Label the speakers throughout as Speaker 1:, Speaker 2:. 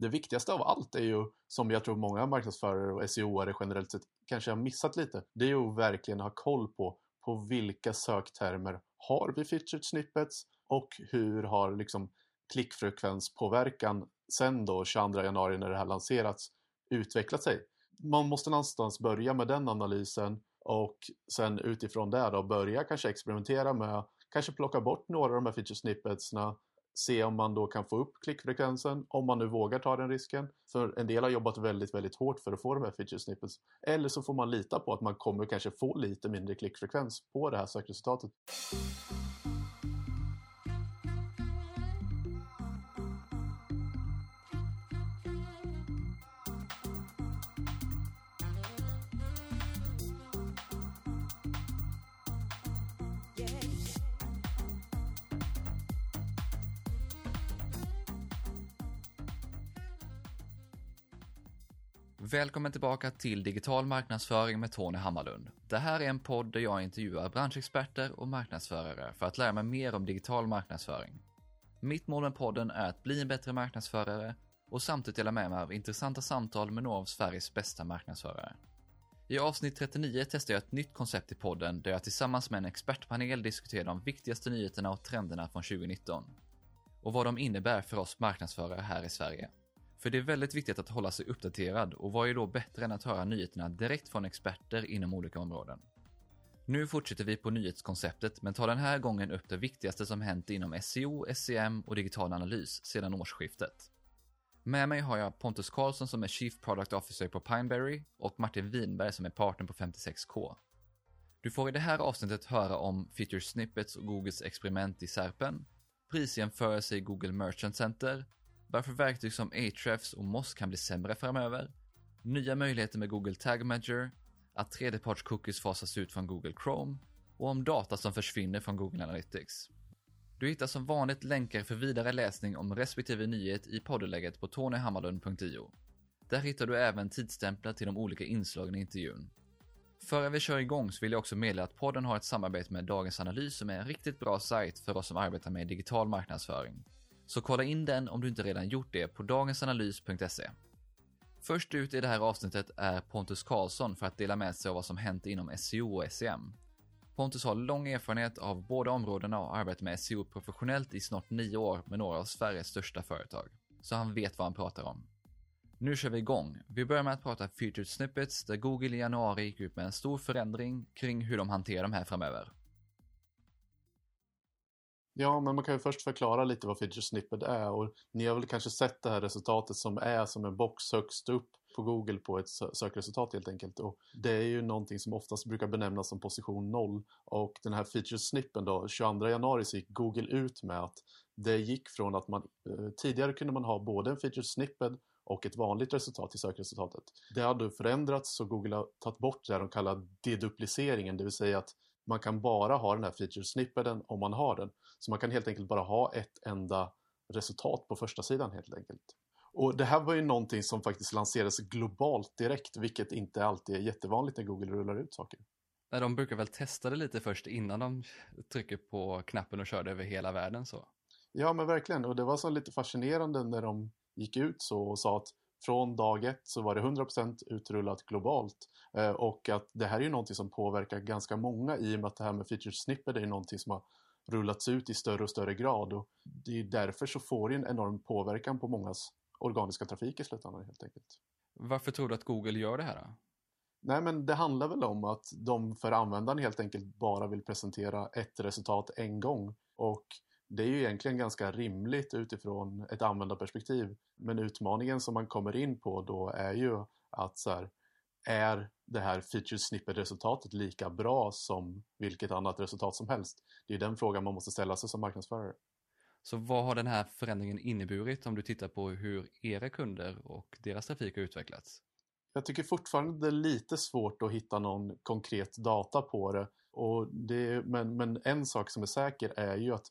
Speaker 1: det viktigaste av allt är ju, som jag tror många marknadsförare och SEO-are generellt sett kanske har missat lite, det är ju att verkligen ha koll på på vilka söktermer har vi featured snippets och hur har liksom klickfrekvenspåverkan sen då 22 januari när det här lanserats utvecklat sig. Man måste någonstans börja med den analysen och sen utifrån det då börja kanske experimentera med kanske plocka bort några av de här feature snippetsna se om man då kan få upp klickfrekvensen om man nu vågar ta den risken. För en del har jobbat väldigt, väldigt hårt för att få de här feature snippets. Eller så får man lita på att man kommer kanske få lite mindre klickfrekvens på det här sökresultatet.
Speaker 2: Välkommen tillbaka till Digital marknadsföring med Tony Hammarlund. Det här är en podd där jag intervjuar branschexperter och marknadsförare för att lära mig mer om digital marknadsföring. Mitt mål med podden är att bli en bättre marknadsförare och samtidigt dela med mig av intressanta samtal med några av Sveriges bästa marknadsförare. I avsnitt 39 testar jag ett nytt koncept i podden där jag tillsammans med en expertpanel diskuterar de viktigaste nyheterna och trenderna från 2019 och vad de innebär för oss marknadsförare här i Sverige. För det är väldigt viktigt att hålla sig uppdaterad och vad är då bättre än att höra nyheterna direkt från experter inom olika områden. Nu fortsätter vi på nyhetskonceptet men tar den här gången upp det viktigaste som hänt inom SEO, SEM och digital analys sedan årsskiftet. Med mig har jag Pontus Karlsson som är Chief Product Officer på Pineberry och Martin Winberg som är partner på 56K. Du får i det här avsnittet höra om Feature Snippets och Googles experiment i Serpen, prisjämförelse i Google Merchant Center varför verktyg som Ahrefs och Moz kan bli sämre framöver, nya möjligheter med Google Tag Manager, att tredjeparts-cookies fasas ut från Google Chrome och om data som försvinner från Google Analytics. Du hittar som vanligt länkar för vidare läsning om respektive nyhet i poddlägget på tonyhammarlund.io. Där hittar du även tidsstämplar till de olika inslagen i intervjun. Före vi kör igång så vill jag också meddela att podden har ett samarbete med Dagens Analys som är en riktigt bra sajt för oss som arbetar med digital marknadsföring. Så kolla in den om du inte redan gjort det på dagensanalys.se. Först ut i det här avsnittet är Pontus Karlsson för att dela med sig av vad som hänt inom SEO och SEM. Pontus har lång erfarenhet av båda områdena och arbetat med SEO professionellt i snart nio år med några av Sveriges största företag. Så han vet vad han pratar om. Nu kör vi igång. Vi börjar med att prata Featured Snippets där Google i januari gick ut med en stor förändring kring hur de hanterar de här framöver.
Speaker 1: Ja, men man kan ju först förklara lite vad Feature Snippet är och ni har väl kanske sett det här resultatet som är som en box högst upp på Google på ett sökresultat helt enkelt. Och det är ju någonting som oftast brukar benämnas som position 0 och den här Feature Snippen då, 22 januari så gick Google ut med att det gick från att man eh, tidigare kunde man ha både en Feature Snippet och ett vanligt resultat i sökresultatet. Det hade förändrats så Google har tagit bort det de kallar dedupliceringen, det vill säga att man kan bara ha den här feature snippeten om man har den. Så man kan helt enkelt bara ha ett enda resultat på första sidan helt enkelt. Och det här var ju någonting som faktiskt lanserades globalt direkt, vilket inte alltid är jättevanligt när Google rullar ut saker.
Speaker 2: Nej, de brukar väl testa det lite först innan de trycker på knappen och kör det över hela världen så.
Speaker 1: Ja, men verkligen. Och det var så lite fascinerande när de gick ut så och sa att från dag ett så var det 100% utrullat globalt. Eh, och att det här är ju någonting som påverkar ganska många i och med att det här med feature snippet är någonting som har rullats ut i större och större grad. Och det är därför så får det en enorm påverkan på mångas organiska trafik i slutändan helt enkelt.
Speaker 2: Varför tror du att Google gör det här då?
Speaker 1: Nej men det handlar väl om att de för användaren helt enkelt bara vill presentera ett resultat en gång. Och det är ju egentligen ganska rimligt utifrån ett användarperspektiv. Men utmaningen som man kommer in på då är ju att så här, är det här feature snippet-resultatet lika bra som vilket annat resultat som helst? Det är den frågan man måste ställa sig som marknadsförare.
Speaker 2: Så vad har den här förändringen inneburit om du tittar på hur era kunder och deras trafik har utvecklats?
Speaker 1: Jag tycker fortfarande det är lite svårt att hitta någon konkret data på det. Och det men, men en sak som är säker är ju att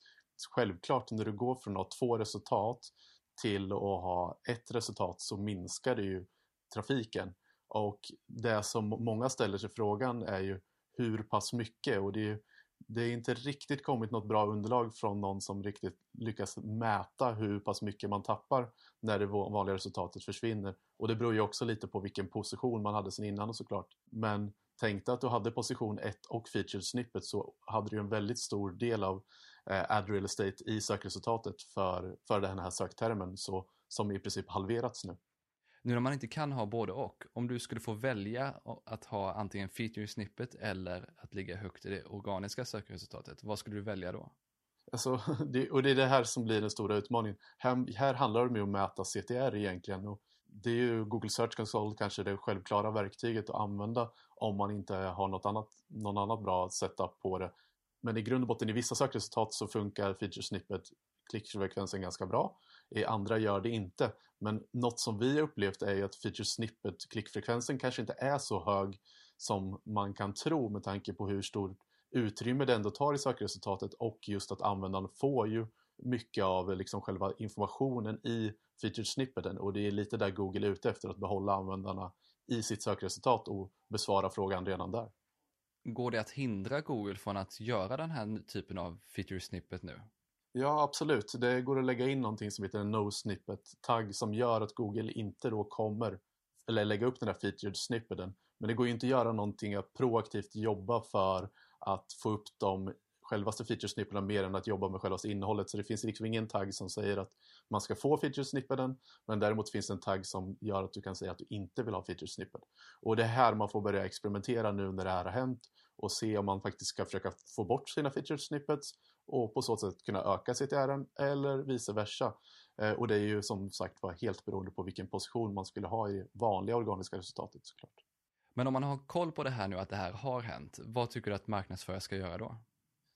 Speaker 1: självklart när du går från att ha två resultat till att ha ett resultat så minskar det ju trafiken. Och det som många ställer sig frågan är ju hur pass mycket och det är det är inte riktigt kommit något bra underlag från någon som riktigt lyckas mäta hur pass mycket man tappar när det vanliga resultatet försvinner. Och det beror ju också lite på vilken position man hade sen innan såklart. Men tänkte att du hade position 1 och featured snippet så hade du en väldigt stor del av eh, ad real estate i sökresultatet för, för den här söktermen så, som i princip halverats nu.
Speaker 2: Nu när man inte kan ha både och, om du skulle få välja att ha antingen feature snippet eller att ligga högt i det organiska sökresultatet, vad skulle du välja då?
Speaker 1: Alltså, det, och det är det här som blir den stora utmaningen. Här, här handlar det om att mäta CTR egentligen. Och det är ju Google Search Console kanske det självklara verktyget att använda om man inte har något annat, någon annat bra setup på det. Men i grund och botten i vissa sökresultat så funkar feature snippet klickfrekvensen ganska bra. Eh, andra gör det inte. Men något som vi har upplevt är ju att feature snippet klickfrekvensen kanske inte är så hög som man kan tro med tanke på hur stort utrymme det ändå tar i sökresultatet och just att användaren får ju mycket av liksom själva informationen i feature snippeten och det är lite där Google är ute efter att behålla användarna i sitt sökresultat och besvara frågan redan där.
Speaker 2: Går det att hindra Google från att göra den här typen av feature snippet nu?
Speaker 1: Ja, absolut. Det går att lägga in någonting som heter en no snippet-tagg som gör att Google inte då kommer eller lägga upp den här featured snippeten. Men det går ju inte att göra någonting att proaktivt jobba för att få upp de självaste featuresnipperna mer än att jobba med självaste innehållet. Så det finns liksom ingen tagg som säger att man ska få featuresnippeten men däremot finns det en tagg som gör att du kan säga att du inte vill ha featuresnippet. Och det är här man får börja experimentera nu när det här har hänt och se om man faktiskt ska försöka få bort sina featuresnippets och på så sätt kunna öka CTR eller vice versa. Eh, och det är ju som sagt var helt beroende på vilken position man skulle ha i vanliga organiska resultatet såklart.
Speaker 2: Men om man har koll på det här nu att det här har hänt, vad tycker du att marknadsförare ska göra då?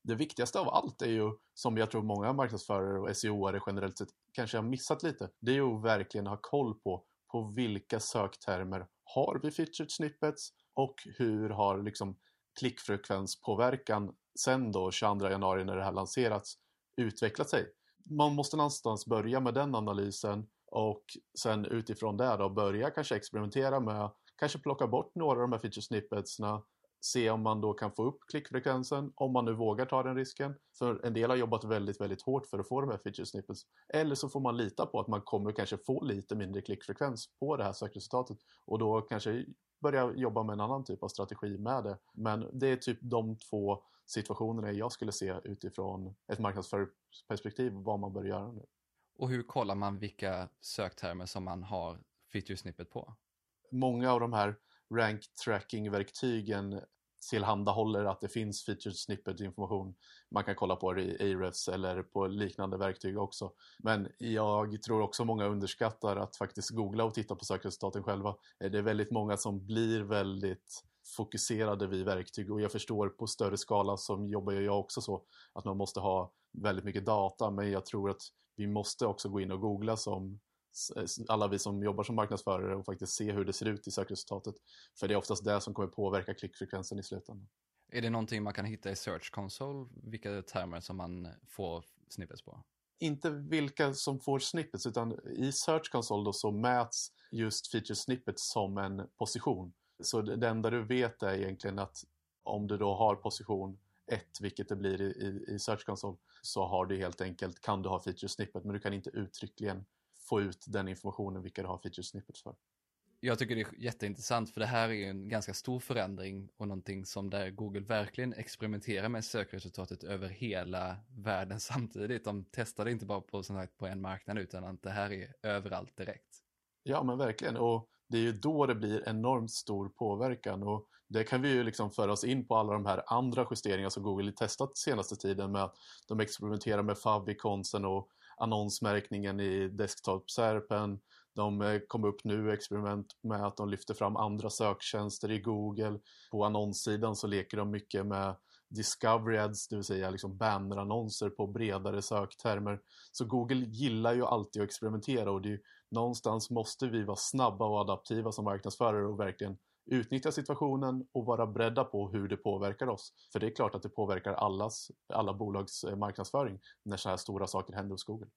Speaker 1: Det viktigaste av allt är ju, som jag tror många marknadsförare och SEO-are generellt sett kanske har missat lite, det är ju att verkligen ha koll på på vilka söktermer har vi featured snippets och hur har liksom klickfrekvenspåverkan sen då 22 januari när det här lanserats utvecklat sig. Man måste någonstans börja med den analysen och sen utifrån det då börja kanske experimentera med kanske plocka bort några av de här feature snippetsna se om man då kan få upp klickfrekvensen, om man nu vågar ta den risken. För en del har jobbat väldigt, väldigt hårt för att få de här feature snippets. Eller så får man lita på att man kommer kanske få lite mindre klickfrekvens på det här sökresultatet och då kanske börja jobba med en annan typ av strategi med det. Men det är typ de två situationerna jag skulle se utifrån ett marknadsföringsperspektiv vad man bör göra nu.
Speaker 2: Och hur kollar man vilka söktermer som man har feature snippet på?
Speaker 1: Många av de här rank tracking-verktygen tillhandahåller att det finns featured snippet information. Man kan kolla på det i Ahrefs eller på liknande verktyg också. Men jag tror också många underskattar att faktiskt googla och titta på sökresultaten själva. Det är väldigt många som blir väldigt fokuserade vid verktyg och jag förstår på större skala som jobbar jag också så att man måste ha väldigt mycket data men jag tror att vi måste också gå in och googla som alla vi som jobbar som marknadsförare och faktiskt se hur det ser ut i sökresultatet. För det är oftast det som kommer påverka klickfrekvensen i slutändan.
Speaker 2: Är det någonting man kan hitta i Search Console, vilka termer som man får snippets på?
Speaker 1: Inte vilka som får snippets utan i Search Console då så mäts just feature snippets som en position. Så det enda du vet är egentligen att om du då har position 1, vilket det blir i, i, i Search Console, så har du helt enkelt, kan du ha feature snippet men du kan inte uttryckligen få ut den informationen vilka du har feature snippets för.
Speaker 2: Jag tycker det är jätteintressant för det här är en ganska stor förändring och någonting som där Google verkligen experimenterar med sökresultatet över hela världen samtidigt. De testar det inte bara på, på en marknad utan att det här är överallt direkt.
Speaker 1: Ja men verkligen och det är ju då det blir enormt stor påverkan och det kan vi ju liksom föra oss in på alla de här andra justeringar som Google testat senaste tiden med att de experimenterar med favvikonsen och annonsmärkningen i desktop-serpen. De eh, kom upp nu experiment med att de lyfter fram andra söktjänster i Google. På annonssidan så leker de mycket med discovery ads, det vill säga liksom bannerannonser på bredare söktermer. Så Google gillar ju alltid att experimentera och det är, någonstans måste vi vara snabba och adaptiva som marknadsförare och verkligen utnyttja situationen och vara beredda på hur det påverkar oss. För det är klart att det påverkar allas, alla bolags eh, marknadsföring när så här stora saker händer hos Google.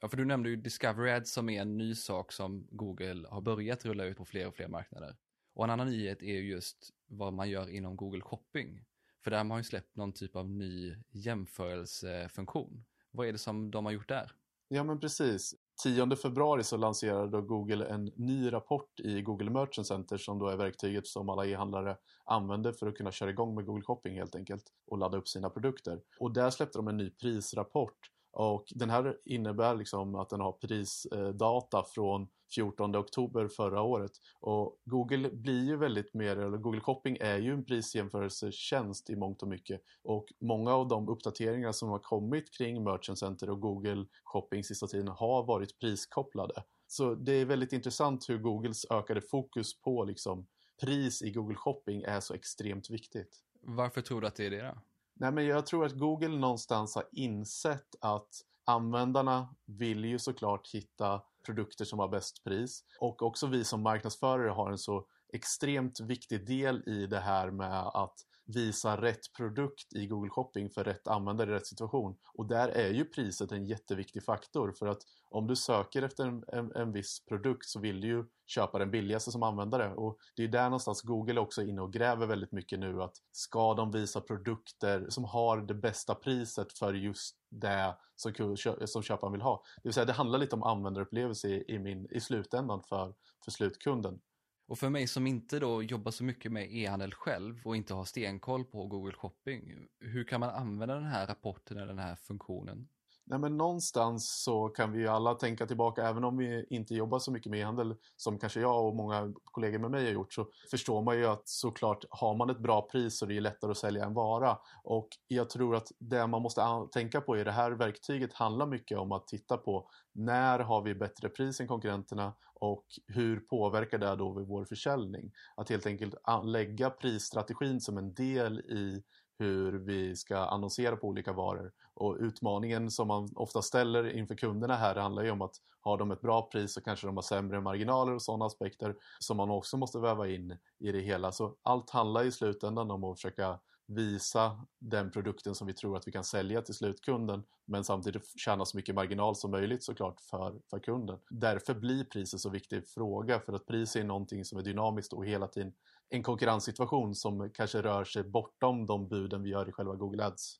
Speaker 2: Ja, för du nämnde ju Discovery Ads som är en ny sak som Google har börjat rulla ut på fler och fler marknader. Och en annan nyhet är just vad man gör inom Google Shopping. För där har man ju släppt någon typ av ny jämförelsefunktion. Vad är det som de har gjort där?
Speaker 1: Ja men precis. 10 februari så lanserade då Google en ny rapport i Google Merchant Center som då är verktyget som alla e-handlare använder för att kunna köra igång med Google Shopping helt enkelt och ladda upp sina produkter. Och där släppte de en ny prisrapport och den här innebär liksom att den har prisdata från 14 oktober förra året. Och Google blir ju väldigt mer, eller Google Shopping är ju en prisjämförelsetjänst i mångt och mycket. Och många av de uppdateringar som har kommit kring Merchant Center och Google Shopping sista tiden har varit priskopplade. Så det är väldigt intressant hur Googles ökade fokus på liksom pris i Google Shopping är så extremt viktigt.
Speaker 2: Varför tror du att det är det då?
Speaker 1: Nej, men jag tror att Google någonstans har insett att användarna vill ju såklart hitta produkter som har bäst pris. Och också vi som marknadsförare har en så extremt viktig del i det här med att visa rätt produkt i Google Shopping för rätt användare i rätt situation. Och där är ju priset en jätteviktig faktor för att om du söker efter en, en, en viss produkt så vill du ju köpa den billigaste som användare och det är där någonstans Google också är inne och gräver väldigt mycket nu att ska de visa produkter som har det bästa priset för just det som, som köparen vill ha. Det vill säga det handlar lite om användarupplevelse i, i, min, i slutändan för, för slutkunden.
Speaker 2: Och för mig som inte då jobbar så mycket med e-handel själv och inte har stenkoll på Google Shopping, hur kan man använda den här rapporten eller den här funktionen?
Speaker 1: Nej, men någonstans så kan vi alla tänka tillbaka, även om vi inte jobbar så mycket med e-handel som kanske jag och många kollegor med mig har gjort, så förstår man ju att såklart har man ett bra pris så är det lättare att sälja en vara. Och jag tror att det man måste tänka på i det här verktyget handlar mycket om att titta på när har vi bättre pris än konkurrenterna och hur påverkar det då vår försäljning? Att helt enkelt lägga prisstrategin som en del i hur vi ska annonsera på olika varor. Och utmaningen som man ofta ställer inför kunderna här handlar ju om att har de ett bra pris så kanske de har sämre marginaler och sådana aspekter som man också måste väva in i det hela. Så allt handlar i slutändan om att försöka visa den produkten som vi tror att vi kan sälja till slutkunden men samtidigt tjäna så mycket marginal som möjligt såklart för, för kunden. Därför blir priset så viktig fråga för att pris är någonting som är dynamiskt och hela tiden en konkurrenssituation som kanske rör sig bortom de buden vi gör i själva Google Ads.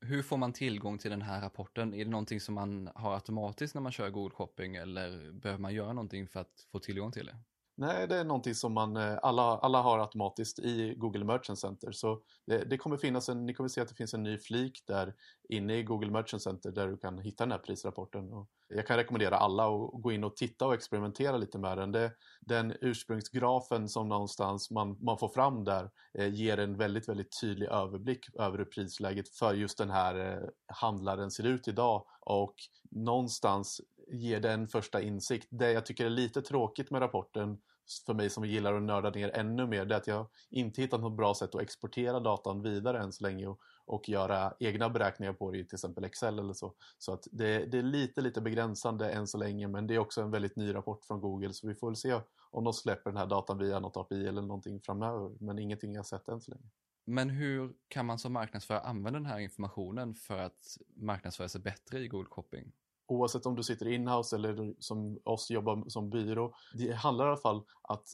Speaker 2: Hur får man tillgång till den här rapporten? Är det någonting som man har automatiskt när man kör Google Shopping eller behöver man göra någonting för att få tillgång till det?
Speaker 1: Nej, det är någonting som man, eh, alla, alla har automatiskt i Google Merchant Center. Så det, det, kommer finnas en, ni kommer se att det finns en ny flik där inne i Google Merchant Center där du kan hitta den här prisrapporten. Och jag kan rekommendera alla att gå in och titta och experimentera lite med den. Det, den ursprungsgrafen som någonstans man, man får fram där eh, ger en väldigt, väldigt tydlig överblick över hur prisläget för just den här eh, handlaren ser ut idag. Och någonstans ger den första insikt. Det jag tycker är lite tråkigt med rapporten för mig som gillar att nörda ner ännu mer det är att jag inte hittat något bra sätt att exportera datan vidare än så länge och, och göra egna beräkningar på det i till exempel Excel eller så. Så att det, det, är lite, lite begränsande än så länge men det är också en väldigt ny rapport från Google så vi får väl se om de släpper den här datan via något API eller någonting framöver men ingenting jag sett än så länge.
Speaker 2: Men hur kan man som marknadsförare använda den här informationen för att marknadsföra sig bättre i Google Shopping?
Speaker 1: Oavsett om du sitter inhouse eller som oss jobbar som byrå. Det handlar i alla fall att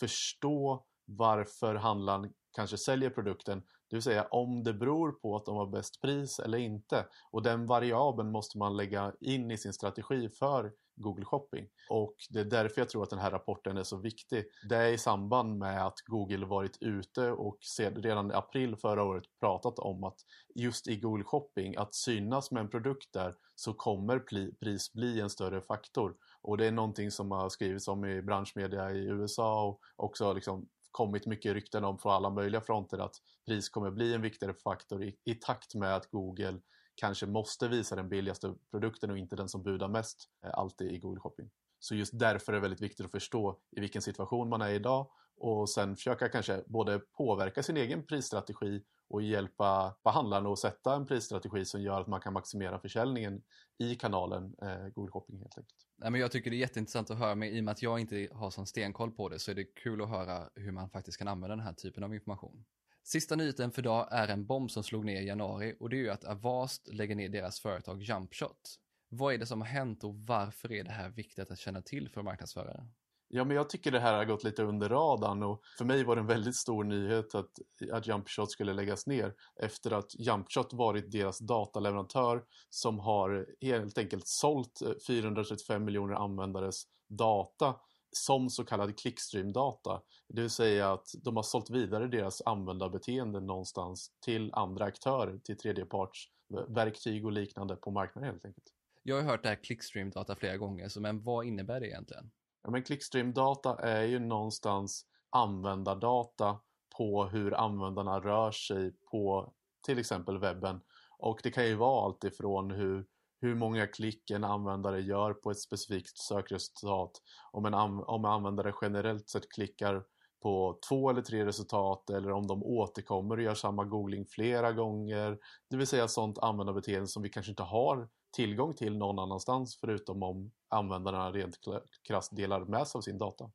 Speaker 1: förstå varför handlaren kanske säljer produkten. Det vill säga om det beror på att de har bäst pris eller inte. Och den variabeln måste man lägga in i sin strategi för Google Shopping. Och det är därför jag tror att den här rapporten är så viktig. Det är i samband med att Google varit ute och redan i april förra året pratat om att just i Google Shopping, att synas med en produkt där så kommer pris bli en större faktor. Och det är någonting som har skrivits om i branschmedia i USA och också liksom kommit mycket rykten om från alla möjliga fronter att pris kommer bli en viktigare faktor i, i takt med att Google kanske måste visa den billigaste produkten och inte den som budar mest eh, alltid i Google Shopping. Så just därför är det väldigt viktigt att förstå i vilken situation man är idag och sen försöka kanske både påverka sin egen prisstrategi och hjälpa handlarna att sätta en prisstrategi som gör att man kan maximera försäljningen i kanalen eh, Google Shopping helt enkelt.
Speaker 2: Nej, men jag tycker det är jätteintressant att höra, men i och med att jag inte har sån stenkoll på det så är det kul att höra hur man faktiskt kan använda den här typen av information. Sista nyheten för idag är en bomb som slog ner i januari och det är ju att Avast lägger ner deras företag Jumpshot. Vad är det som har hänt och varför är det här viktigt att känna till för marknadsförare?
Speaker 1: Ja, men jag tycker det här har gått lite under radarn och för mig var det en väldigt stor nyhet att, att JumpShot skulle läggas ner efter att JumpShot varit deras dataleverantör som har helt enkelt sålt eh, 435 miljoner användares data som så kallad clickstream-data. Det vill säga att de har sålt vidare deras användarbeteende någonstans till andra aktörer, till tredjepartsverktyg och liknande på marknaden helt enkelt.
Speaker 2: Jag har hört det här clickstream-data flera gånger, så men vad innebär det egentligen?
Speaker 1: Ja, men clickstream-data är ju någonstans användardata på hur användarna rör sig på till exempel webben. Och det kan ju vara allt ifrån hur, hur många klick en användare gör på ett specifikt sökresultat. Om en, om en användare generellt sett klickar på två eller tre resultat eller om de återkommer och gör samma googling flera gånger. Det vill säga sånt användarbeteende som vi kanske inte har tillgång till någon annanstans förutom om användarna rent krasst delar med sig av sin data.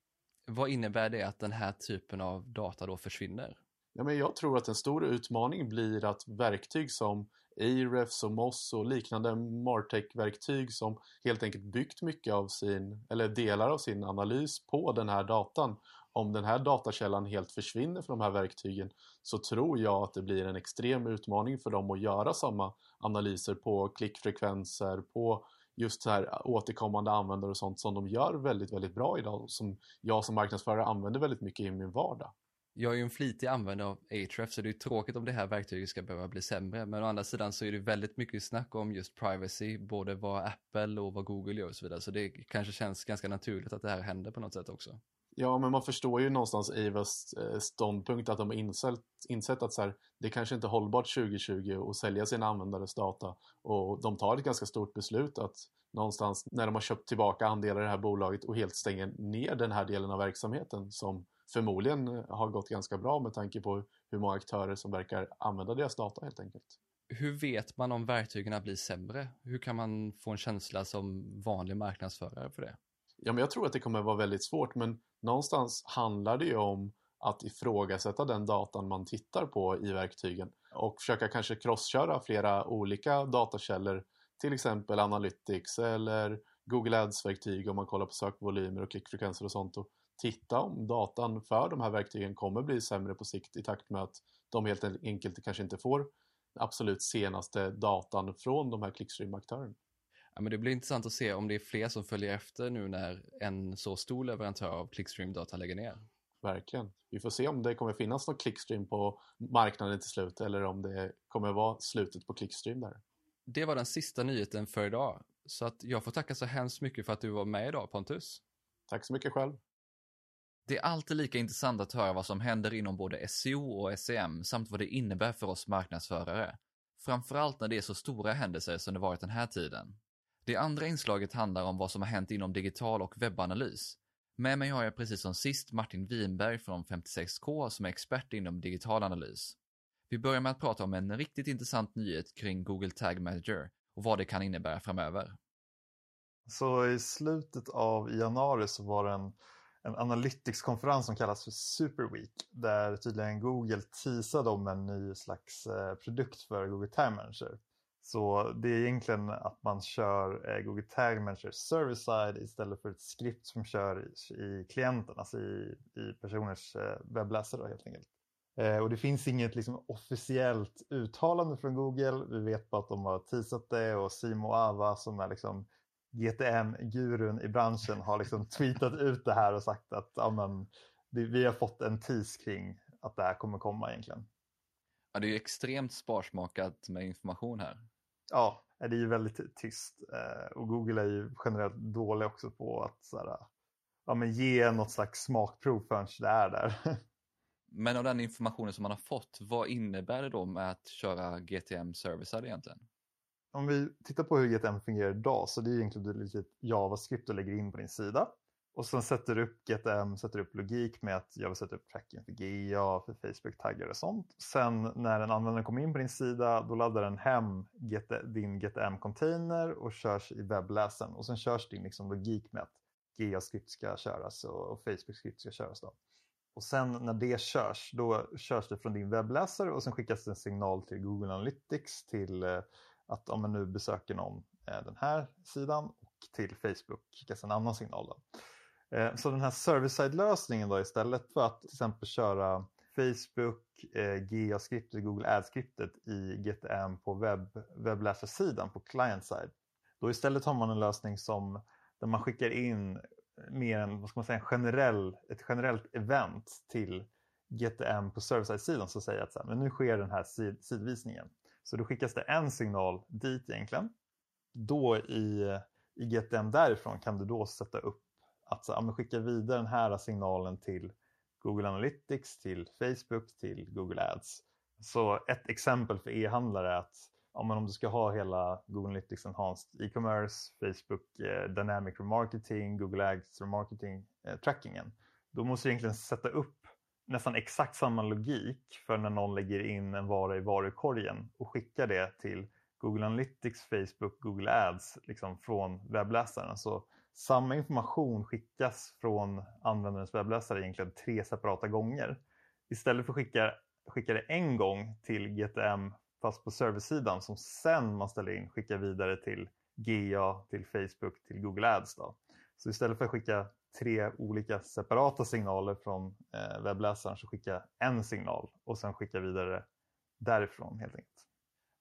Speaker 2: Vad innebär det att den här typen av data då försvinner?
Speaker 1: Ja, men jag tror att en stor utmaning blir att verktyg som Ahrefs och Moss och liknande Martech-verktyg som helt enkelt byggt mycket av sin, eller delar av sin analys på den här datan om den här datakällan helt försvinner från de här verktygen så tror jag att det blir en extrem utmaning för dem att göra samma analyser på klickfrekvenser, på just så här återkommande användare och sånt som de gör väldigt, väldigt bra idag som jag som marknadsförare använder väldigt mycket i min vardag.
Speaker 2: Jag är ju en flitig användare av Ahrefs så det är tråkigt om det här verktyget ska behöva bli sämre. Men å andra sidan så är det väldigt mycket snack om just privacy, både vad Apple och vad Google gör och så vidare. Så det kanske känns ganska naturligt att det här händer på något sätt också.
Speaker 1: Ja, men man förstår ju någonstans Avas eh, ståndpunkt att de har insett, insett att så här, det kanske inte är hållbart 2020 att sälja sina användares data och de tar ett ganska stort beslut att någonstans när de har köpt tillbaka andelar i det här bolaget och helt stänger ner den här delen av verksamheten som förmodligen har gått ganska bra med tanke på hur många aktörer som verkar använda deras data helt enkelt.
Speaker 2: Hur vet man om verktygen blir sämre? Hur kan man få en känsla som vanlig marknadsförare för det?
Speaker 1: Ja, men jag tror att det kommer vara väldigt svårt men någonstans handlar det ju om att ifrågasätta den datan man tittar på i verktygen och försöka kanske crossköra flera olika datakällor till exempel Analytics eller Google Ads-verktyg om man kollar på sökvolymer och klickfrekvenser och sånt och titta om datan för de här verktygen kommer bli sämre på sikt i takt med att de helt enkelt kanske inte får absolut senaste datan från de här clickstream-aktörerna.
Speaker 2: Ja, men det blir intressant att se om det är fler som följer efter nu när en så stor leverantör av clickstream-data lägger ner.
Speaker 1: Verkligen. Vi får se om det kommer finnas någon clickstream på marknaden till slut eller om det kommer vara slutet på clickstream där.
Speaker 2: Det var den sista nyheten för idag. Så att jag får tacka så hemskt mycket för att du var med idag Pontus.
Speaker 1: Tack så mycket själv.
Speaker 2: Det är alltid lika intressant att höra vad som händer inom både SEO och SEM samt vad det innebär för oss marknadsförare. Framförallt när det är så stora händelser som det varit den här tiden. Det andra inslaget handlar om vad som har hänt inom digital och webbanalys. Med mig har jag precis som sist Martin Winberg från 56K som är expert inom digital analys. Vi börjar med att prata om en riktigt intressant nyhet kring Google Tag Manager och vad det kan innebära framöver.
Speaker 3: Så i slutet av januari så var det en, en Analytics-konferens som kallas för Super Week där tydligen Google teasade om en ny slags eh, produkt för Google Tag Manager. Så det är egentligen att man kör eh, Google Tag Manager server-side istället för ett skript som kör i klienten, alltså i, i personers eh, webbläsare helt enkelt. Och det finns inget liksom, officiellt uttalande från Google. Vi vet bara att de har teasat det och Simo Ava som är liksom GTM-gurun i branschen har liksom tweetat ut det här och sagt att ja, men, vi har fått en tease kring att det här kommer komma egentligen.
Speaker 2: Ja, det är ju extremt sparsmakat med information här
Speaker 3: ja, det är ju väldigt tyst. Eh, och Google är ju generellt dålig också på att så här, ja, men ge något slags smakprov förrän det är där.
Speaker 2: Men av den informationen som man har fått, vad innebär det då med att köra GTM servicer egentligen?
Speaker 3: Om vi tittar på hur GTM fungerar idag så det är egentligen typ lite JavaScript du lägger in på din sida. Och sen sätter du upp GTM, sätter upp logik med att jag vill sätta upp tracking för GA, för Facebook-taggar och sånt. Sen när en användare kommer in på din sida då laddar den hem GT, din GTM-container och körs i webbläsaren. Och sen körs din liksom logik med att GA-skript ska köras och, och Facebook-skript ska köras. Då. Och sen när det körs, då körs det från din webbläsare och sen skickas en signal till Google Analytics till eh, att om man nu besöker någon eh, den här sidan och till Facebook skickas en annan signal. Då. Eh, så den här server-side-lösningen då istället för att till exempel köra Facebook, eh, GA-skriptet, Google Ads-skriptet i GTM på webb, webbläsarsidan på client-side. Då istället har man en lösning som där man skickar in mer än vad ska man säga, en generell, ett generellt event till GTM på server-side-sidan som säger att så här, men nu sker den här sid sidvisningen. Så då skickas det en signal dit egentligen. Då i, i GTM därifrån kan du då sätta upp att så, ja, skicka vidare den här signalen till Google Analytics, till Facebook, till Google Ads. Så ett exempel för e-handlare är att ja, men om du ska ha hela Google Analytics Enhanced E-commerce, Facebook eh, Dynamic Remarketing, Google Ads Remarketing eh, trackingen. Då måste du egentligen sätta upp nästan exakt samma logik för när någon lägger in en vara i varukorgen och skickar det till Google Analytics, Facebook, Google Ads liksom från webbläsaren. Så samma information skickas från användarens webbläsare egentligen tre separata gånger. Istället för att skicka, skicka det en gång till GTM fast på serversidan som sen man ställer in skickar vidare till GA, till Facebook, till Google Ads. Då. Så istället för att skicka tre olika separata signaler från eh, webbläsaren så skickar jag en signal och sen skickar vidare därifrån helt enkelt.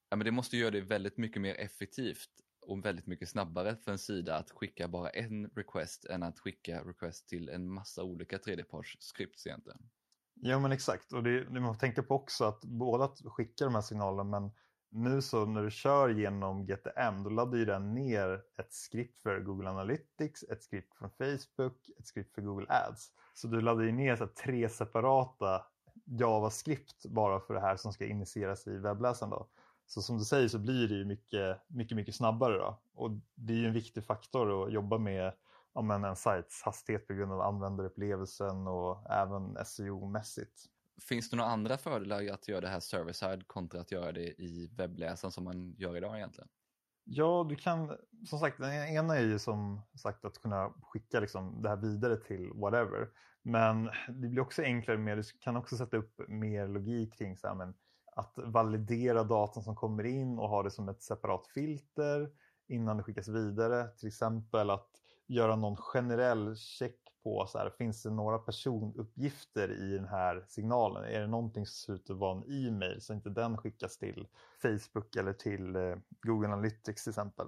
Speaker 2: Ja, men det måste göra det väldigt mycket mer effektivt och väldigt mycket snabbare för en sida att skicka bara en request än att skicka request till en massa olika tredjepartsscripts egentligen.
Speaker 3: Ja men exakt och det, det man tänker på också att både att skicka de här signalerna men nu så när du kör genom GTM då laddar ju den ner ett skript för Google Analytics, ett skript från Facebook, ett skript för Google Ads. Så du laddar ju ner så tre separata JavaScript bara för det här som ska initieras i webbläsaren. Då. Så som du säger så blir det ju mycket, mycket, mycket snabbare. Då. Och det är ju en viktig faktor att jobba med om en sajts hastighet på grund av användarupplevelsen och även SEO-mässigt.
Speaker 2: Finns det några andra fördelar att göra det här server-side kontra att göra det i webbläsaren som man gör idag egentligen?
Speaker 3: Ja, du kan, som sagt, den ena är ju som sagt att kunna skicka liksom det här vidare till whatever. Men det blir också enklare med, du kan också sätta upp mer logik kring så här, men att validera datan som kommer in och ha det som ett separat filter innan det skickas vidare. Till exempel att göra någon generell check på så här, finns det några personuppgifter i den här signalen? Är det någonting som ser ut att vara en e-mail så inte den skickas till Facebook eller till eh, Google Analytics till exempel.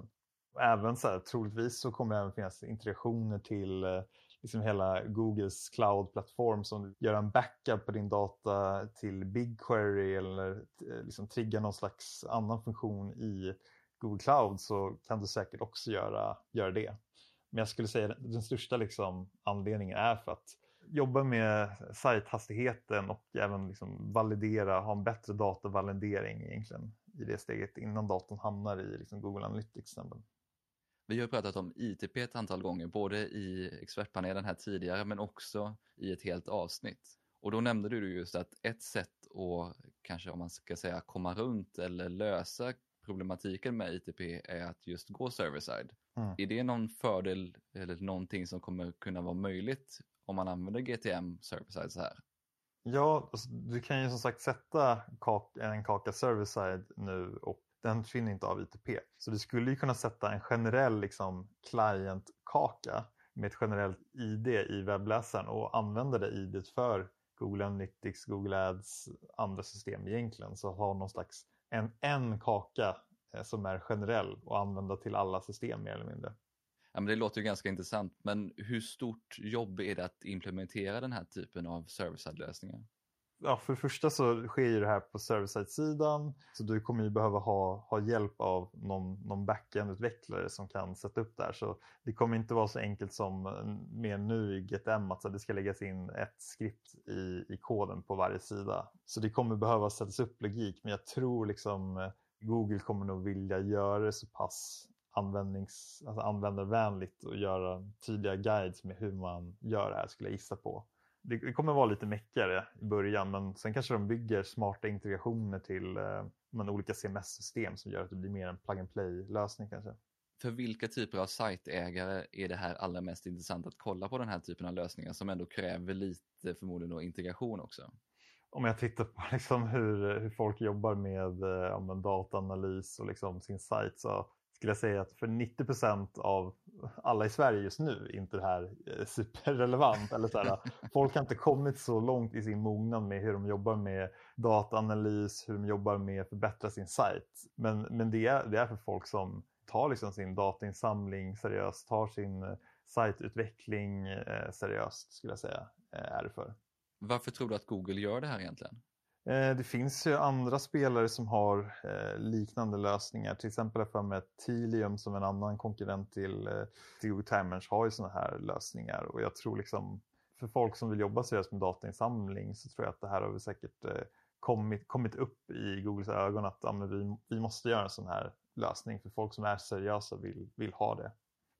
Speaker 3: Även så här, troligtvis så kommer det även finnas integrationer till eh, liksom hela Googles cloud-plattform som gör en backup på din data till BigQuery eller eh, liksom triggar någon slags annan funktion i Google Cloud så kan du säkert också göra, göra det. Men jag skulle säga att den största liksom anledningen är för att jobba med sajthastigheten och även liksom validera, ha en bättre datavalidering egentligen i det steget innan datorn hamnar i liksom Google Analytics.
Speaker 2: Vi har pratat om ITP ett antal gånger, både i expertpanelen här tidigare men också i ett helt avsnitt. Och då nämnde du just att ett sätt att kanske om man ska säga komma runt eller lösa problematiken med ITP är att just gå server-side. Mm. Är det någon fördel eller någonting som kommer kunna vara möjligt om man använder GTM server-side så här?
Speaker 3: Ja, alltså, du kan ju som sagt sätta en kaka server-side nu och den försvinner inte av ITP. Så du skulle ju kunna sätta en generell liksom, client-kaka med ett generellt ID i webbläsaren och använda det IDet för Google Analytics, Google Ads, andra system egentligen. Så ha någon slags en, en kaka som är generell och använda till alla system mer eller mindre.
Speaker 2: Ja, men det låter ju ganska intressant, men hur stort jobb är det att implementera den här typen av server-side-lösningar?
Speaker 3: Ja, för det första så sker ju det här på server-side-sidan så du kommer ju behöva ha, ha hjälp av någon, någon backend-utvecklare som kan sätta upp det här. Så det kommer inte vara så enkelt som med nu i GTM att det ska läggas in ett skript i, i koden på varje sida. Så det kommer behöva sättas upp logik men jag tror liksom eh, Google kommer nog vilja göra det så pass användnings, alltså användarvänligt och göra tydliga guides med hur man gör det här skulle jag gissa på. Det kommer vara lite meckigare i början men sen kanske de bygger smarta integrationer till eh, olika CMS-system som gör att det blir mer en plug and play-lösning kanske.
Speaker 2: För vilka typer av sajtägare är det här allra mest intressant att kolla på den här typen av lösningar som ändå kräver lite förmodligen då integration också?
Speaker 3: Om jag tittar på liksom hur, hur folk jobbar med, eh, ja, dataanalys och liksom sin sajt så skulle jag säga att för 90% av alla i Sverige just nu är inte det här eh, superrelevant. Eller så här, folk har inte kommit så långt i sin mognad med hur de jobbar med dataanalys, hur de jobbar med att förbättra sin sajt. Men, men det, är, det är för folk som tar liksom sin datainsamling seriöst, tar sin eh, sajtutveckling eh, seriöst skulle jag säga, eh, är det för.
Speaker 2: Varför tror du att Google gör det här egentligen?
Speaker 3: Eh, det finns ju andra spelare som har eh, liknande lösningar. Till exempel för med Tilium som en annan konkurrent till, eh, till Google Timers har ju sådana här lösningar. Och jag tror liksom för folk som vill jobba seriöst med datainsamling så tror jag att det här har vi säkert kommit, kommit upp i Googles ögon att ja, vi, vi måste göra en sån här lösning för folk som är seriösa vill, vill ha det.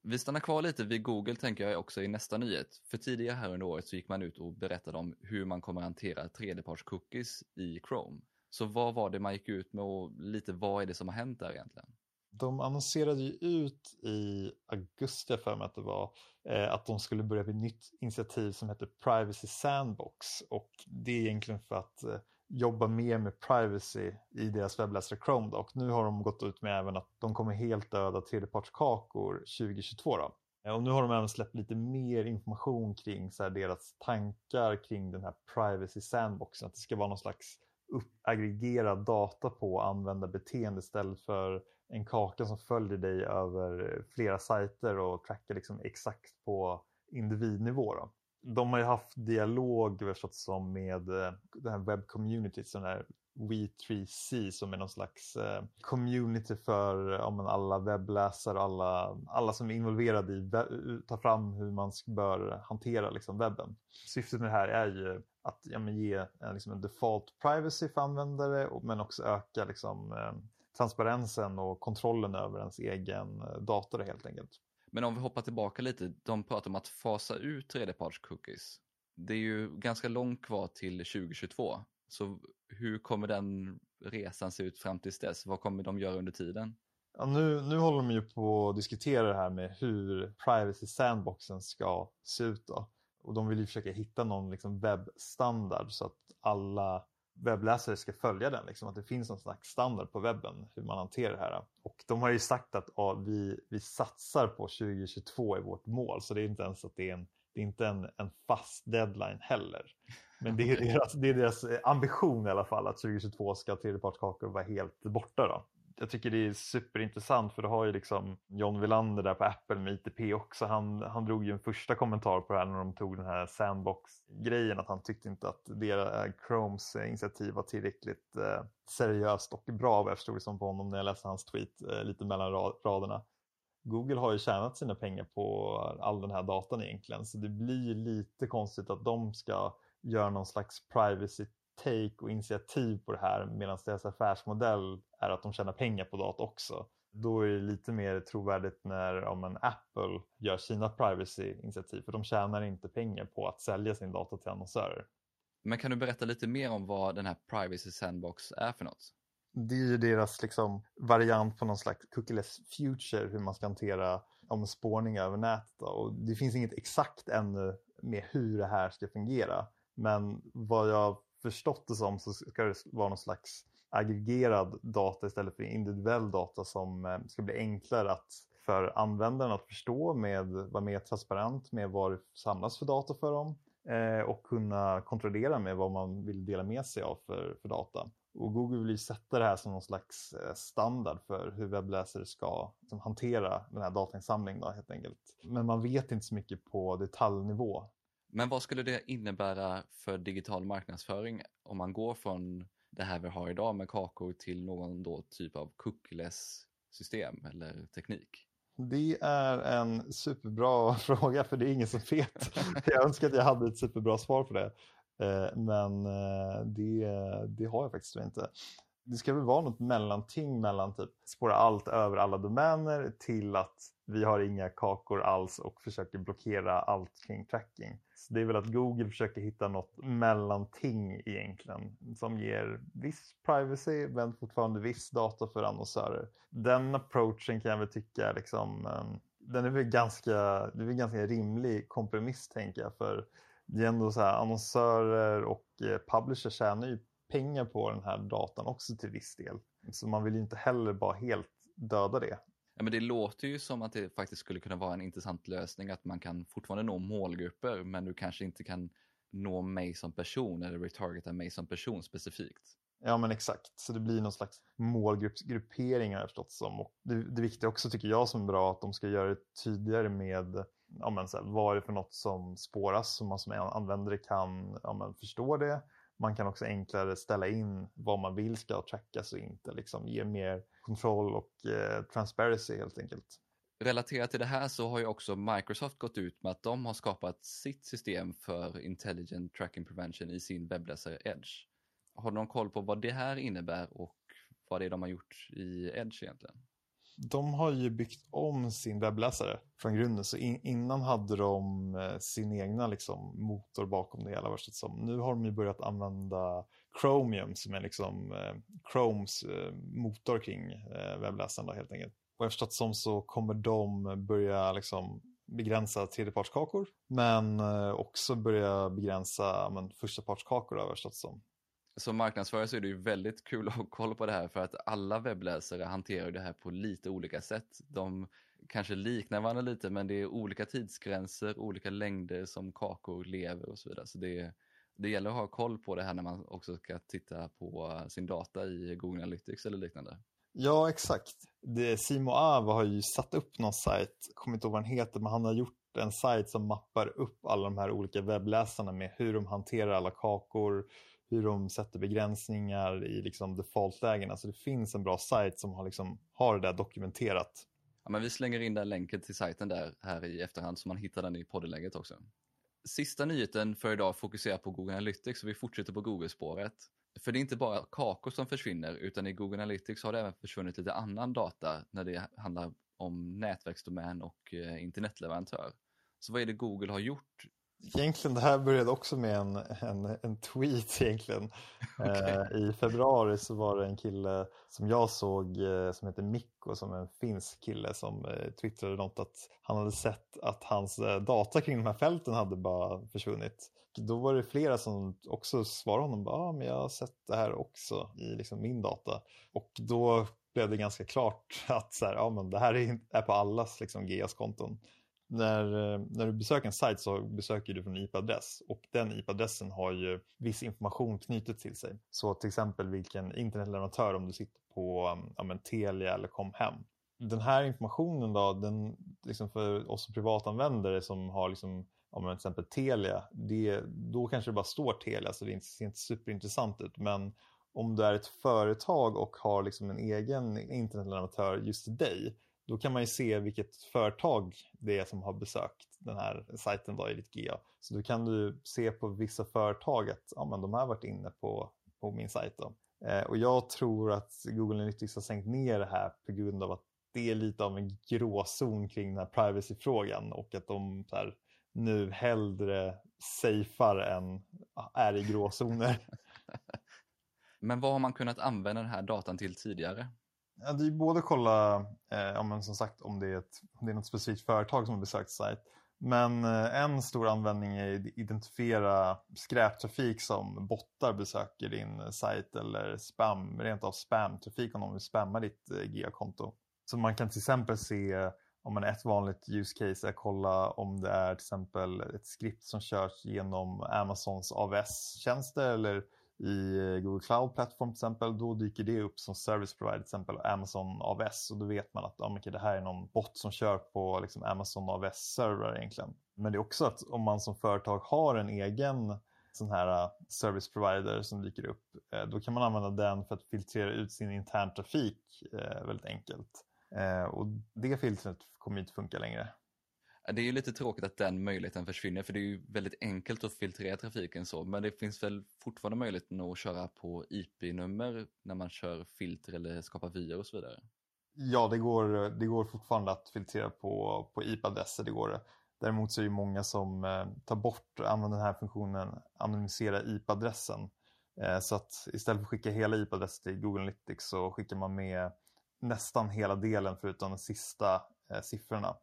Speaker 2: Vi stannar kvar lite vid Google tänker jag också i nästa nyhet. För tidigare här under året så gick man ut och berättade om hur man kommer hantera tredjeparts-cookies i Chrome. Så vad var det man gick ut med och lite vad är det som har hänt där egentligen?
Speaker 3: De annonserade ju ut i augusti för mig att det var eh, att de skulle börja med ett nytt initiativ som heter Privacy Sandbox och det är egentligen för att eh, jobba mer med privacy i deras webbläsare Chrome. Då. Och nu har de gått ut med även att de kommer helt döda tredjepartskakor 2022. Då. Eh, och nu har de även släppt lite mer information kring så här, deras tankar kring den här privacy sandboxen. Att det ska vara någon slags uppaggregerad data på användarbeteende istället för en kaka som följer dig över flera sajter och trackar liksom exakt på individnivå. Då de har ju haft dialog förstått som med eh, den det här webbcommunityt, sån här We3C som är någon slags eh, community för eh, ja, alla webbläsare och alla, alla som är involverade i att ta fram hur man bör hantera liksom, webben. Syftet med det här är ju att ja, ge en, liksom en default privacy för användare men också öka liksom, eh, transparensen och kontrollen över ens egen dator helt enkelt.
Speaker 2: Men om vi hoppar tillbaka lite, de pratar om att fasa ut tredjeparts-cookies. Det är ju ganska långt kvar till 2022. Så hur kommer den resan se ut fram tills dess? Vad kommer de göra under tiden?
Speaker 3: Ja, nu, nu håller de ju på att diskutera det här med hur privacy sandboxen ska se ut. Då. Och de vill ju försöka hitta någon liksom webbstandard så att alla webbläsare ska följa den. Liksom, att det finns någon slags standard på webben hur man hanterar det här. Och de har ju sagt att ja, vi, vi satsar på 2022 i vårt mål så det är inte ens att det är en, det är inte en, en fast deadline heller. Men det är, deras, det är deras ambition i alla fall att 2022 ska tredjepartskakor vara helt borta. Då jag tycker det är superintressant för du har ju liksom John Wilander där på Apple med ITP också. Han, han drog ju en första kommentar på det här när de tog den här sandbox-grejen att han tyckte inte att deras, eh, Chromes initiativ var tillräckligt eh, seriöst och bra vad jag förstod det som på honom när jag läste hans tweet eh, lite mellan raderna. Google har ju tjänat sina pengar på all den här datan egentligen så det blir lite konstigt att de ska göra någon slags privacy take och initiativ på det här medan deras affärsmodell är att de tjänar pengar på data också. Då är det lite mer trovärdigt när om en Apple gör sina privacy-initiativ för de tjänar inte pengar på att sälja sin data till annonsörer.
Speaker 2: Men kan du berätta lite mer om vad den här Privacy Sandbox är för något?
Speaker 3: Det är ju deras liksom, variant på någon slags cookieless future, hur man ska hantera om spårning över nätet. Och det finns inget exakt ännu med hur det här ska fungera. Men vad jag förstått det som så ska det vara någon slags aggregerad data istället för individuell data som eh, ska bli enklare att för användaren att förstå med vara mer transparent med vad det samlas för data för dem eh, och kunna kontrollera med vad man vill dela med sig av för, för data. Och Google vill ju sätta det här som någon slags eh, standard för hur webbläsare ska liksom, hantera den här datainsamlingen då, helt enkelt. Men man vet inte så mycket på detaljnivå
Speaker 2: men vad skulle det innebära för digital marknadsföring om man går från det här vi har idag med kakor till någon då typ av cookieless system eller teknik?
Speaker 3: Det är en superbra fråga för det är ingen som vet. Jag önskar att jag hade ett superbra svar på det. Eh, men eh, det, det har jag faktiskt inte. Det ska väl vara något mellanting mellan typ spåra allt över alla domäner till att vi har inga kakor alls och försöker blockera allt kring tracking. Så det är väl att Google försöker hitta något mellanting egentligen som ger viss privacy men fortfarande viss data för annonsörer. Den approachen kan jag väl tycka liksom, ehm, den är väl ganska, det är väl ganska rimlig kompromiss tänker jag för det är ändå så här annonsörer och eh, publishers tjänar ju pengar på den här datan också till viss del. Så man vill ju inte heller bara helt döda det.
Speaker 2: Ja, men det låter ju som att det faktiskt skulle kunna vara en intressant lösning att man kan fortfarande nå målgrupper men du kanske inte kan nå mig som person eller retargeta mig som person specifikt.
Speaker 3: Ja men exakt, så det blir någon slags målgruppering har jag förstått som. Och det, det viktiga också tycker jag som är bra att de ska göra det tydligare med ja, men så här, vad är det för något som spåras så man som användare kan ja, men förstå det. Man kan också enklare ställa in vad man vill ska trackas och inte, liksom ge mer kontroll och eh, transparency helt enkelt.
Speaker 2: Relaterat till det här så har ju också Microsoft gått ut med att de har skapat sitt system för Intelligent Tracking Prevention i sin webbläsare Edge. Har du någon koll på vad det här innebär och vad det är de har gjort i Edge egentligen?
Speaker 3: De har ju byggt om sin webbläsare från grunden. Så in, innan hade de eh, sin egna liksom, motor bakom det hela. Som. Nu har de ju börjat använda Chromium som är liksom, eh, Chromes eh, motor kring eh, webbläsaren då, helt enkelt. Och eftersom som så kommer de börja liksom, begränsa tredjepartskakor men eh, också börja begränsa men, förstapartskakor översatt som
Speaker 2: som marknadsförare så är det ju väldigt kul att ha koll på det här för att alla webbläsare hanterar det här på lite olika sätt. De kanske liknar varandra lite men det är olika tidsgränser, olika längder som kakor lever och så vidare. Så det, det gäller att ha koll på det här när man också ska titta på sin data i Google Analytics eller liknande.
Speaker 3: Ja, exakt. Det, Simo Ava har ju satt upp någon sajt, kommer inte ihåg vad den heter, men han har gjort en sajt som mappar upp alla de här olika webbläsarna med hur de hanterar alla kakor, hur de sätter begränsningar i liksom default-lägen. Alltså det finns en bra sajt som har, liksom, har det där dokumenterat.
Speaker 2: Ja, men vi slänger in den länken till sajten där här i efterhand så man hittar den i poddenlägget också. Sista nyheten för idag fokuserar på Google Analytics och vi fortsätter på Google-spåret. För det är inte bara kakor som försvinner utan i Google Analytics har det även försvunnit lite annan data när det handlar om nätverksdomän och eh, internetleverantör. Så vad är det Google har gjort
Speaker 3: Egentligen det här började också med en, en, en tweet egentligen. Okay. Eh, I februari så var det en kille som jag såg eh, som heter Mikko som är en finsk kille som eh, twittrade något att han hade sett att hans eh, data kring de här fälten hade bara försvunnit. Då var det flera som också svarade honom ja ah, men jag har sett det här också i liksom min data. Och då blev det ganska klart att så här, ja, men det här är, är på allas liksom, GS-konton när, eh, när du besöker en sajt så besöker du från en IP-adress och den IP-adressen har ju viss information knutet till sig. Så till exempel vilken internetleverantör om du sitter på ja, men, Telia eller Comhem. Den här informationen då, den, liksom för oss privatanvändare som har liksom, ja, men, till exempel Telia, det, då kanske det bara står Telia så det ser inte superintressant ut. Men om du är ett företag och har liksom en egen internetleverantör just till dig då kan man ju se vilket företag det är som har besökt den här sajten då i ditt GA. Så då kan du se på vissa företag att ja, men de har varit inne på, på min sajt. Då. Eh, och jag tror att Google Analytics har sänkt ner det här på grund av att det är lite av en gråzon kring den här privacy-frågan och att de här, nu hellre safear än är i gråzoner.
Speaker 2: Men vad har man kunnat använda den här datan till tidigare?
Speaker 3: Ja, det är både kolla eh, om, som sagt, om det, är ett, om det är något specifikt företag som har besökt sajt. Men eh, en stor användning är att identifiera skräptrafik som bottar besöker din sajt eller spam, rent av spamtrafik om de vill spamma ditt eh, GA-konto. Så man kan till exempel se om man ett vanligt use case är att kolla om det är till exempel ett skript som körs genom Amazons AVS-tjänster eller i eh, Google Cloud Platform till exempel, då dyker det upp som service provider, till exempel Amazon AWS och då vet man att ja, okay, det här är någon bot som kör på liksom, Amazon AWS-servrar egentligen. Men det är också att om man som företag har en egen sån här eh, service provider som dyker upp, eh, då kan man använda den för att filtrera ut sin intern trafik väldigt enkelt. Och det filtret kommer inte funka längre.
Speaker 2: Det är ju lite tråkigt att den möjligheten försvinner för det är ju väldigt enkelt att filtrera trafiken så men det finns väl fortfarande möjligheten att köra på IP-nummer när man kör filter eller skapar vyer och så vidare?
Speaker 3: Ja, det går, det går fortfarande att filtrera på, på IP-adresser. Det går Däremot så är det många som eh, tar bort och använder den här funktionen anonymisera IP-adressen. Eh, så att istället för att skicka hela IP-adressen till Google Analytics så skickar man med nästan hela delen förutom de sista eh, siffrorna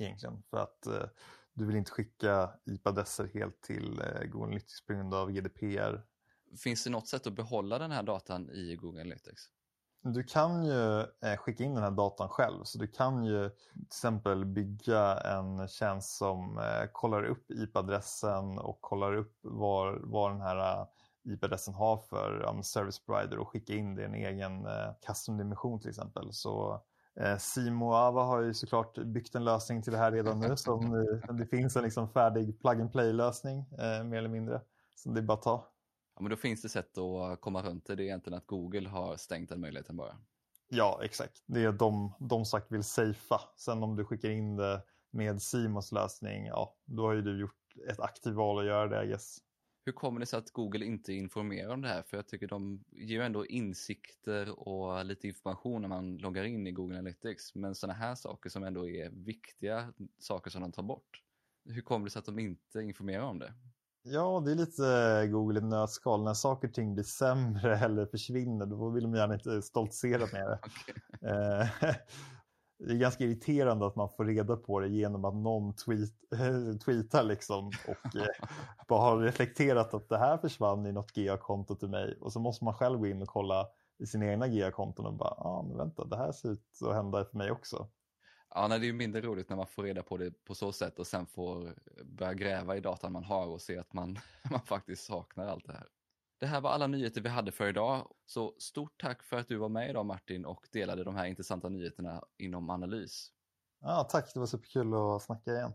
Speaker 3: egentligen. För att eh, du vill inte skicka IP-adresser helt till eh, Google Analytics på grund av GDPR.
Speaker 2: Finns det något sätt att behålla den här datan i Google Analytics?
Speaker 3: Du kan ju eh, skicka in den här datan själv. Så du kan ju till exempel bygga en tjänst som eh, kollar upp IP-adressen och kollar upp vad, vad den här eh, IP-adressen har för um, service provider och skicka in det i en egen eh, custom-dimension till exempel. Så eh, Simo Ava har ju såklart byggt en lösning till det här redan nu. som, det finns en liksom färdig plug-and-play-lösning eh, mer eller mindre. Så det är bara att ta.
Speaker 2: Ja, men då finns det sätt att komma runt det. Det är egentligen att Google har stängt den möjligheten bara.
Speaker 3: Ja, exakt. Det är de, de sagt vill safea. Sen om du skickar in det med Simos lösning, ja, då har ju du gjort ett aktivt val att göra det, I guess.
Speaker 2: Hur kommer det sig att Google inte informerar om det här? För jag tycker de ger ändå insikter och lite information när man loggar in i Google Analytics. Men sådana här saker som ändå är viktiga saker som de tar bort. Hur kommer det sig att de inte informerar om det?
Speaker 3: Ja, det är lite Google i nötskal. När saker och ting blir sämre eller försvinner, då vill de gärna inte stoltsera med det. okay. det är ganska irriterande att man får reda på det genom att någon tweet, tweetar liksom och eh, bara har reflekterat att det här försvann i något GA-konto till mig och så måste man själv gå in och kolla i sina egna GA-konton och bara, ja ah, men vänta, det här ser ut att hända för mig också.
Speaker 2: Ja, nej, det är ju mindre roligt när man får reda på det på så sätt och sen får börja gräva i datan man har och se att man, man faktiskt saknar allt det här. Det här var alla nyheter vi hade för idag, så stort tack för att du var med idag Martin och delade de här intressanta nyheterna inom analys.
Speaker 3: Ja, tack, det var superkul att snacka igen.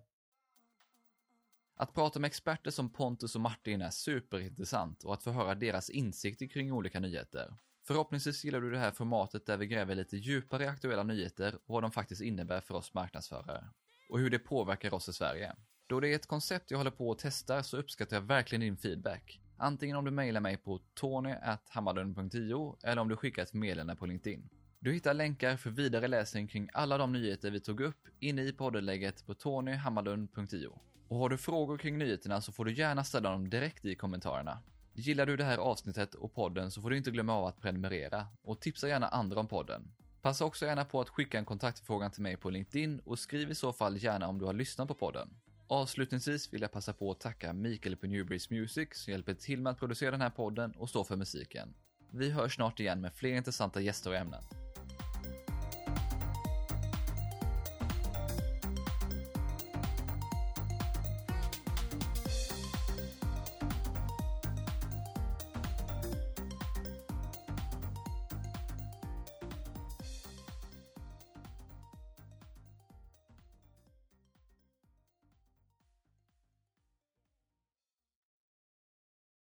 Speaker 2: Att prata med experter som Pontus och Martin är superintressant och att få höra deras insikter kring olika nyheter. Förhoppningsvis gillar du det här formatet där vi gräver lite djupare i aktuella nyheter och vad de faktiskt innebär för oss marknadsförare. Och hur det påverkar oss i Sverige. Då det är ett koncept jag håller på att testa så uppskattar jag verkligen din feedback. Antingen om du mejlar mig på tony.hammarlund.io eller om du skickar ett meddelande på LinkedIn. Du hittar länkar för vidare läsning kring alla de nyheter vi tog upp inne i poddenlägget på tonyhammarlund.io. Och har du frågor kring nyheterna så får du gärna ställa dem direkt i kommentarerna. Gillar du det här avsnittet och podden så får du inte glömma av att prenumerera och tipsa gärna andra om podden. Passa också gärna på att skicka en kontaktförfrågan till mig på LinkedIn och skriv i så fall gärna om du har lyssnat på podden. Avslutningsvis vill jag passa på att tacka Mikael på Newbreeze Music som hjälper till med att producera den här podden och stå för musiken. Vi hörs snart igen med fler intressanta gäster och ämnen.